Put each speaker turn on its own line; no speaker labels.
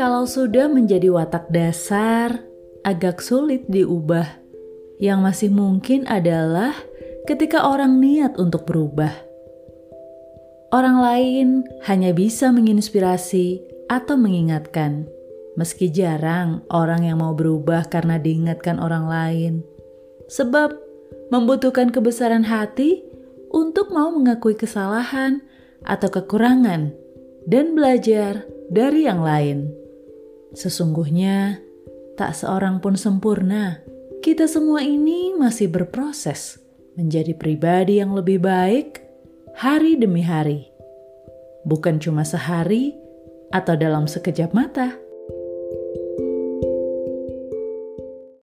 Kalau sudah menjadi watak dasar, agak sulit diubah. Yang masih mungkin adalah ketika orang niat untuk berubah. Orang lain hanya bisa menginspirasi atau mengingatkan, meski jarang orang yang mau berubah karena diingatkan orang lain, sebab membutuhkan kebesaran hati untuk mau mengakui kesalahan atau kekurangan dan belajar dari yang lain. Sesungguhnya, tak seorang pun sempurna. Kita semua ini masih berproses menjadi pribadi yang lebih baik hari demi hari, bukan cuma sehari atau dalam sekejap mata.